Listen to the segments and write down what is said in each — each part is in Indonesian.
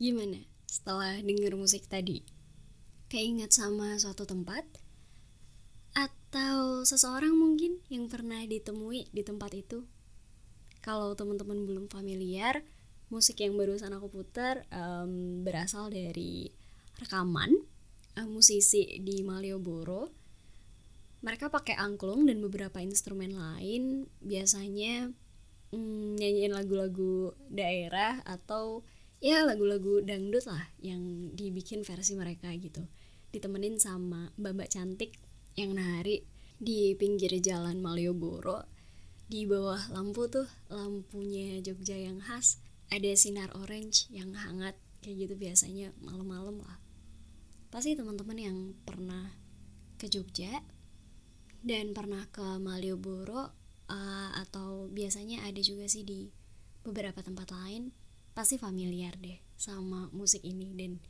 Gimana setelah denger musik tadi? Keinget sama suatu tempat? Atau seseorang mungkin yang pernah ditemui di tempat itu? Kalau teman-teman belum familiar, musik yang barusan aku putar um, berasal dari rekaman um, musisi di Malioboro. Mereka pakai angklung dan beberapa instrumen lain, biasanya um, nyanyiin lagu-lagu daerah atau ya lagu-lagu dangdut lah yang dibikin versi mereka gitu. Ditemenin sama mbak-mbak cantik yang nari di pinggir jalan Malioboro. Di bawah lampu tuh lampunya Jogja yang khas ada sinar orange yang hangat kayak gitu biasanya malam-malam lah. Pasti teman-teman yang pernah ke Jogja dan pernah ke Malioboro uh, atau biasanya ada juga sih di beberapa tempat lain pasti familiar deh sama musik ini dan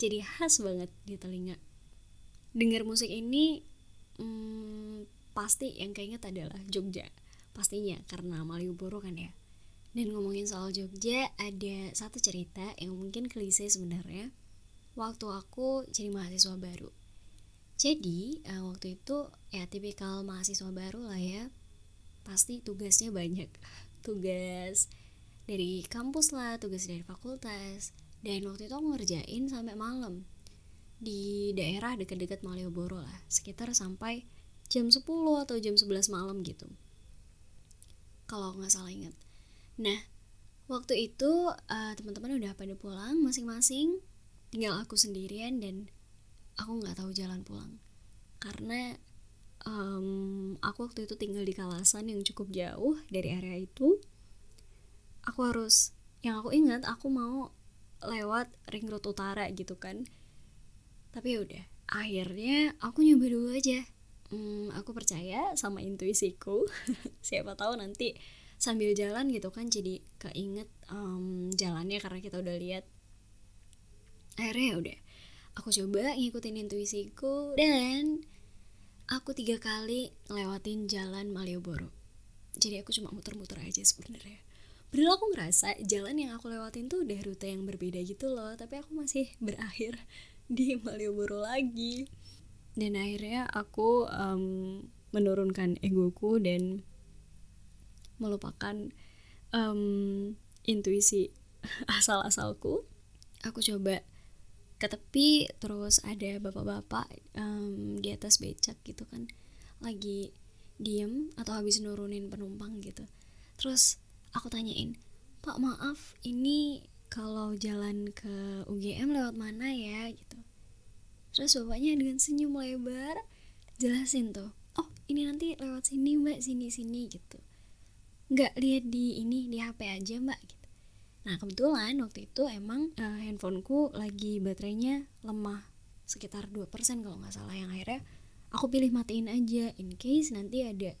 jadi khas banget di telinga. Dengar musik ini hmm, pasti yang keinget adalah Jogja pastinya karena Malioboro kan ya. Dan ngomongin soal Jogja ada satu cerita yang mungkin klise sebenarnya. Waktu aku jadi mahasiswa baru. Jadi uh, waktu itu ya tipikal mahasiswa baru lah ya. Pasti tugasnya banyak. Tugas dari kampus lah tugas dari fakultas. Dan waktu itu aku ngerjain sampai malam. Di daerah dekat-dekat Malioboro lah sekitar sampai jam 10 atau jam 11 malam gitu. Kalau nggak salah ingat. Nah waktu itu uh, teman-teman udah pada pulang masing-masing. Tinggal aku sendirian dan aku nggak tahu jalan pulang. Karena um, aku waktu itu tinggal di kawasan yang cukup jauh dari area itu aku harus yang aku ingat aku mau lewat ring road utara gitu kan. Tapi ya udah akhirnya aku nyoba dulu aja. Hmm, aku percaya sama intuisiku. Siapa tahu nanti sambil jalan gitu kan jadi keinget um, jalannya karena kita udah lihat. Akhirnya ya udah aku coba ngikutin intuisiku dan aku tiga kali ngelewatin jalan Malioboro. Jadi aku cuma muter-muter aja sebenarnya Padahal aku ngerasa jalan yang aku lewatin tuh udah rute yang berbeda gitu loh Tapi aku masih berakhir di Malioboro lagi. Dan akhirnya aku um, menurunkan egoku dan melupakan um, intuisi asal-asalku. Aku coba ke tepi terus ada bapak-bapak um, di atas becak gitu kan Lagi diem atau habis nurunin penumpang gitu. Terus aku tanyain pak maaf ini kalau jalan ke UGM lewat mana ya? Gitu. Terus bapaknya dengan senyum lebar jelasin tuh oh ini nanti lewat sini mbak sini sini gitu. Nggak lihat di ini di HP aja mbak gitu. Nah kebetulan waktu itu emang uh, handphoneku lagi baterainya lemah sekitar 2% kalau nggak salah yang akhirnya aku pilih matiin aja in case nanti ada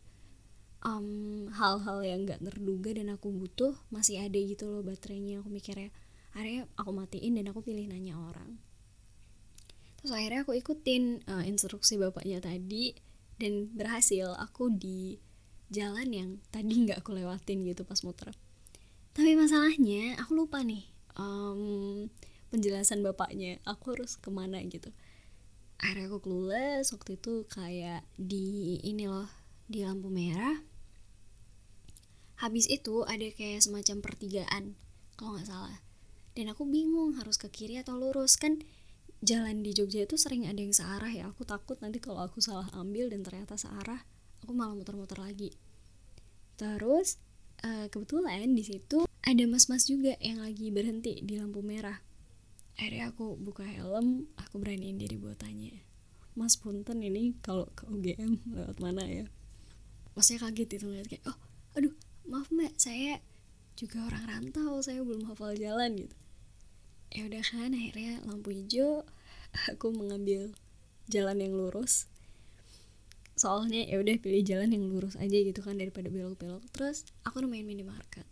um, hal-hal yang gak terduga dan aku butuh masih ada gitu loh baterainya. Aku mikirnya akhirnya aku matiin dan aku pilih nanya orang. Terus akhirnya aku ikutin uh, instruksi bapaknya tadi dan berhasil. Aku di jalan yang tadi nggak aku lewatin gitu pas muter. Tapi masalahnya aku lupa nih um, penjelasan bapaknya. Aku harus ke mana gitu. Akhirnya aku clueless waktu itu kayak di ini loh di lampu merah habis itu ada kayak semacam pertigaan kalau nggak salah. Dan aku bingung harus ke kiri atau lurus. Kan jalan di Jogja itu sering ada yang searah ya. Aku takut nanti kalau aku salah ambil dan ternyata searah aku malah muter-muter lagi. Terus uh, kebetulan di situ ada mas-mas juga yang lagi berhenti di lampu merah. Akhirnya aku buka helm aku beraniin diri buat tanya mas punten ini kalau ke UGM lewat mana ya? Masnya kaget itu ngeliat kayak oh aduh maaf mbak saya juga orang rantau saya belum hafal jalan gitu. Ya udah kan akhirnya lampu hijau aku mengambil jalan yang lurus. Soalnya ya udah pilih jalan yang lurus aja gitu kan daripada belok-belok. Terus aku nemuin minimarket.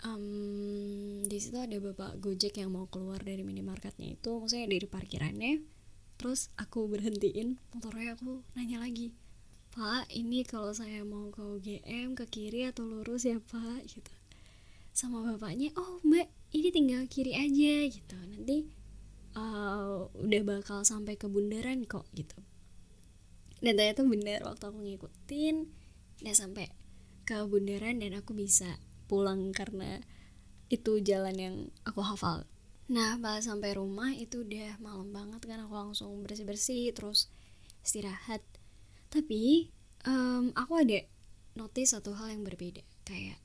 Um, di situ ada bapak gojek yang mau keluar dari minimarketnya itu maksudnya dari parkirannya. Terus aku berhentiin motornya aku nanya lagi Pak ini kalau saya mau ke UGM ke kiri atau lurus ya Pak gitu. Sama bapaknya oh mbak ini tinggal kiri aja gitu. Nanti uh, udah bakal sampai ke bundaran kok gitu. Dan ternyata bener waktu aku ngikutin udah sampai ke bundaran dan aku bisa pulang karena itu jalan yang aku hafal. Nah pas sampai rumah itu udah malam banget kan aku langsung bersih bersih terus istirahat tapi um, aku ada notice satu hal yang berbeda. Kayak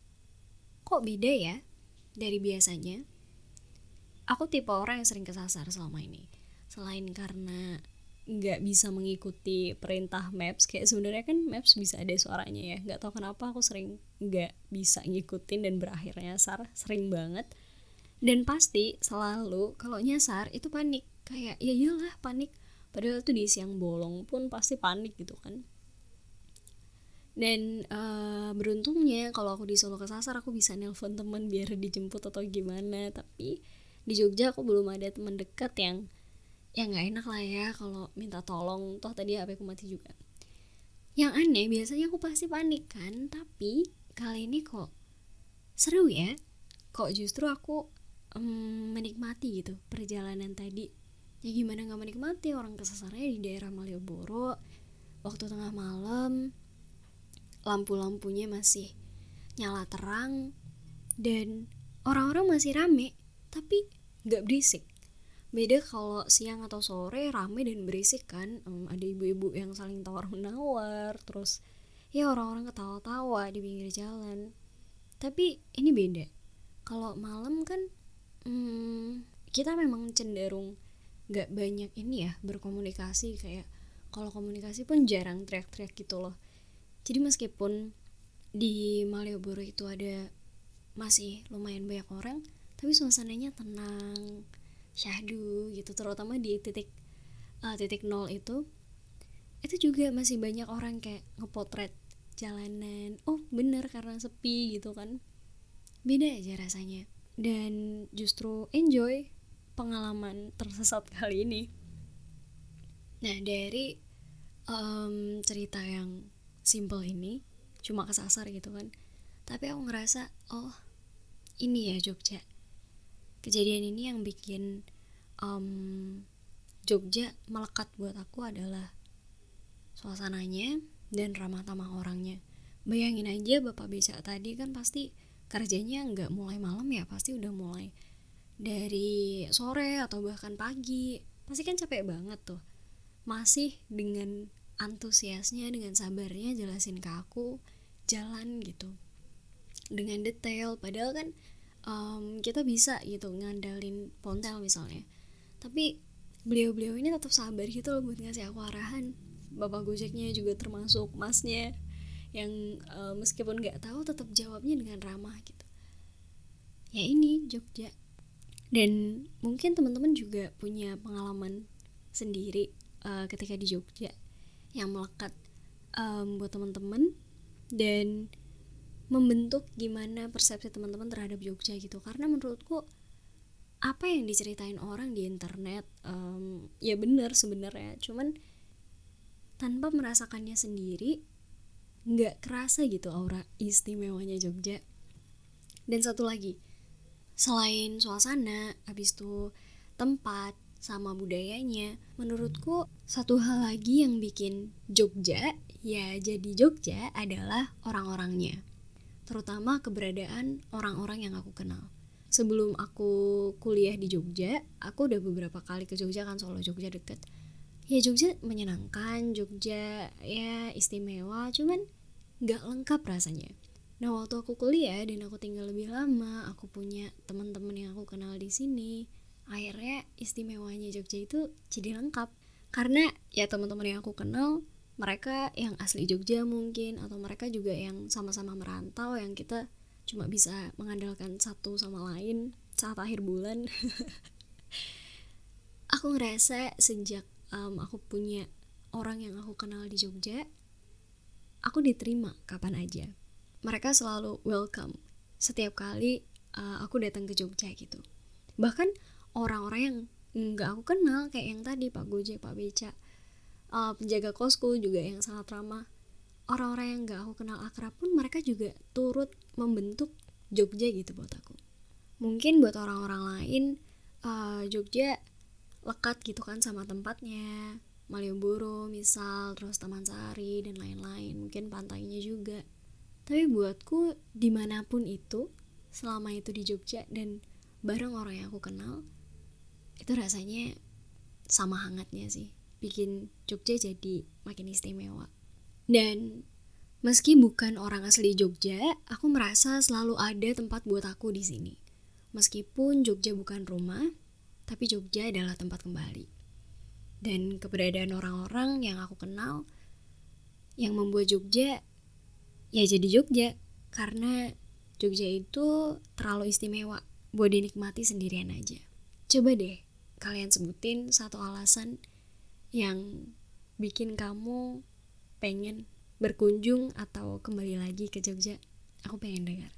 kok beda ya dari biasanya? Aku tipe orang yang sering kesasar selama ini. Selain karena nggak bisa mengikuti perintah maps kayak sebenarnya kan maps bisa ada suaranya ya. Nggak tahu kenapa aku sering nggak bisa ngikutin dan berakhirnya sar sering banget. Dan pasti selalu kalau nyasar itu panik. Kayak ya iyalah panik padahal tuh di siang bolong pun pasti panik gitu kan. Dan uh, beruntungnya kalau aku di Solo kesasar aku bisa nelpon teman biar dijemput atau gimana. Tapi di Jogja aku belum ada teman dekat yang ya nggak enak lah ya kalau minta tolong. Toh tadi HP aku mati juga. Yang aneh biasanya aku pasti panik kan. Tapi kali ini kok seru ya. Kok justru aku um, menikmati gitu perjalanan tadi ya gimana nggak menikmati orang kesasarnya di daerah Malioboro waktu tengah malam lampu-lampunya masih nyala terang dan orang-orang masih rame tapi nggak berisik. Beda kalau siang atau sore rame dan berisik kan um, ada ibu-ibu yang saling tawar menawar terus ya orang-orang ketawa-tawa di pinggir jalan. Tapi ini beda. Kalau malam kan hmm, kita memang cenderung gak banyak ini ya berkomunikasi kayak kalau komunikasi pun jarang teriak-teriak gitu loh. Jadi meskipun di Malioboro itu ada masih lumayan banyak orang tapi suasananya tenang syahdu gitu terutama di titik uh, titik nol itu itu juga masih banyak orang kayak ngepotret jalanan oh bener karena sepi gitu kan. Beda aja rasanya. Dan justru enjoy pengalaman tersesat kali ini. Nah dari um, cerita yang simple ini cuma kesasar gitu kan tapi aku ngerasa oh ini ya Jogja. Kejadian ini yang bikin um, Jogja melekat buat aku adalah suasananya dan ramah tamah orangnya. Bayangin aja bapak becak tadi kan pasti kerjanya nggak mulai malam ya pasti udah mulai dari sore atau bahkan pagi pasti kan capek banget tuh. Masih dengan antusiasnya dengan sabarnya jelasin ke aku jalan gitu. Dengan detail padahal kan um, kita bisa gitu ngandalin pontel misalnya. Tapi beliau-beliau ini tetap sabar gitu loh buat ngasih aku arahan. Bapak gojeknya juga termasuk masnya yang uh, meskipun nggak tahu tetap jawabnya dengan ramah gitu. Ya ini Jogja dan mungkin teman-teman juga punya pengalaman sendiri uh, ketika di Jogja yang melekat um, buat teman-teman dan membentuk gimana persepsi teman-teman terhadap Jogja gitu. Karena menurutku apa yang diceritain orang di internet um, ya benar sebenarnya. Cuman tanpa merasakannya sendiri nggak kerasa gitu aura istimewanya Jogja. Dan satu lagi selain suasana habis itu tempat sama budayanya menurutku satu hal lagi yang bikin Jogja ya jadi Jogja adalah orang-orangnya. Terutama keberadaan orang-orang yang aku kenal. Sebelum aku kuliah di Jogja aku udah beberapa kali ke Jogja kan Solo Jogja deket. Ya Jogja menyenangkan Jogja ya istimewa cuman nggak lengkap rasanya nah waktu aku kuliah dan aku tinggal lebih lama aku punya teman-teman yang aku kenal di sini akhirnya istimewanya Jogja itu jadi lengkap. Karena ya teman-teman yang aku kenal mereka yang asli Jogja mungkin atau mereka juga yang sama-sama merantau yang kita cuma bisa mengandalkan satu sama lain saat akhir bulan. Aku ngerasa sejak um, aku punya orang yang aku kenal di Jogja aku diterima kapan aja mereka selalu welcome. Setiap kali uh, aku datang ke Jogja gitu. Bahkan orang-orang yang nggak aku kenal kayak yang tadi Pak Gojek Pak Beca uh, penjaga kosku juga yang sangat ramah. Orang-orang yang nggak aku kenal akrab pun mereka juga turut membentuk Jogja gitu buat aku. Mungkin buat orang-orang lain uh, Jogja lekat gitu kan sama tempatnya. Malioboro misal terus Taman Sari dan lain-lain. Mungkin pantainya juga tapi buatku di mana pun itu selama itu di Jogja dan bareng orang yang aku kenal itu rasanya sama hangatnya sih bikin Jogja jadi makin istimewa dan Meski bukan orang asli Jogja, aku merasa selalu ada tempat buat aku di sini. Meskipun Jogja bukan rumah, tapi Jogja adalah tempat kembali. Dan keberadaan orang-orang yang aku kenal yang membuat Jogja ya jadi Jogja. Karena Jogja itu terlalu istimewa. Buat dinikmati sendirian aja. Coba deh kalian sebutin satu alasan yang bikin kamu pengen berkunjung atau kembali lagi ke Jogja. Aku pengen dengar.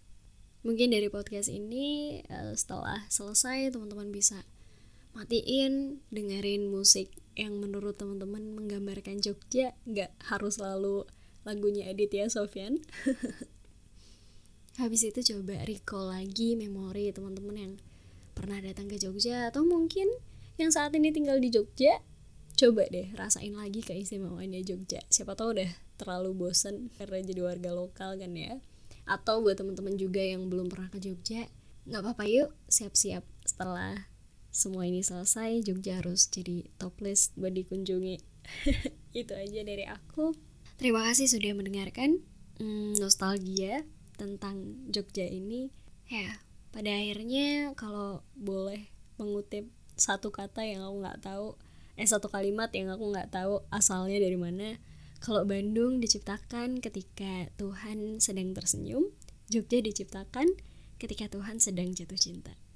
Mungkin dari podcast ini eh, setelah selesai teman-teman bisa matiin dengerin musik yang menurut teman-teman menggambarkan Jogja. Nggak harus selalu lagunya Aditya Sofyan. Habis itu coba recall lagi memori teman-teman yang pernah datang ke Jogja atau mungkin yang saat ini tinggal di Jogja coba deh rasain lagi keistimewaannya Jogja. Siapa tahu deh terlalu bosan karena jadi warga lokal kan ya. Atau buat teman-teman juga yang belum pernah ke Jogja nggak apa-apa yuk siap-siap. Setelah semua ini selesai Jogja harus jadi top list buat dikunjungi. Itu aja dari aku terima kasih sudah mendengarkan hmm, nostalgia tentang Jogja ini ya pada akhirnya kalau boleh mengutip satu kata yang aku nggak tahu eh satu kalimat yang aku nggak tahu asalnya dari mana kalau Bandung diciptakan ketika Tuhan sedang tersenyum, Jogja diciptakan ketika Tuhan sedang jatuh cinta.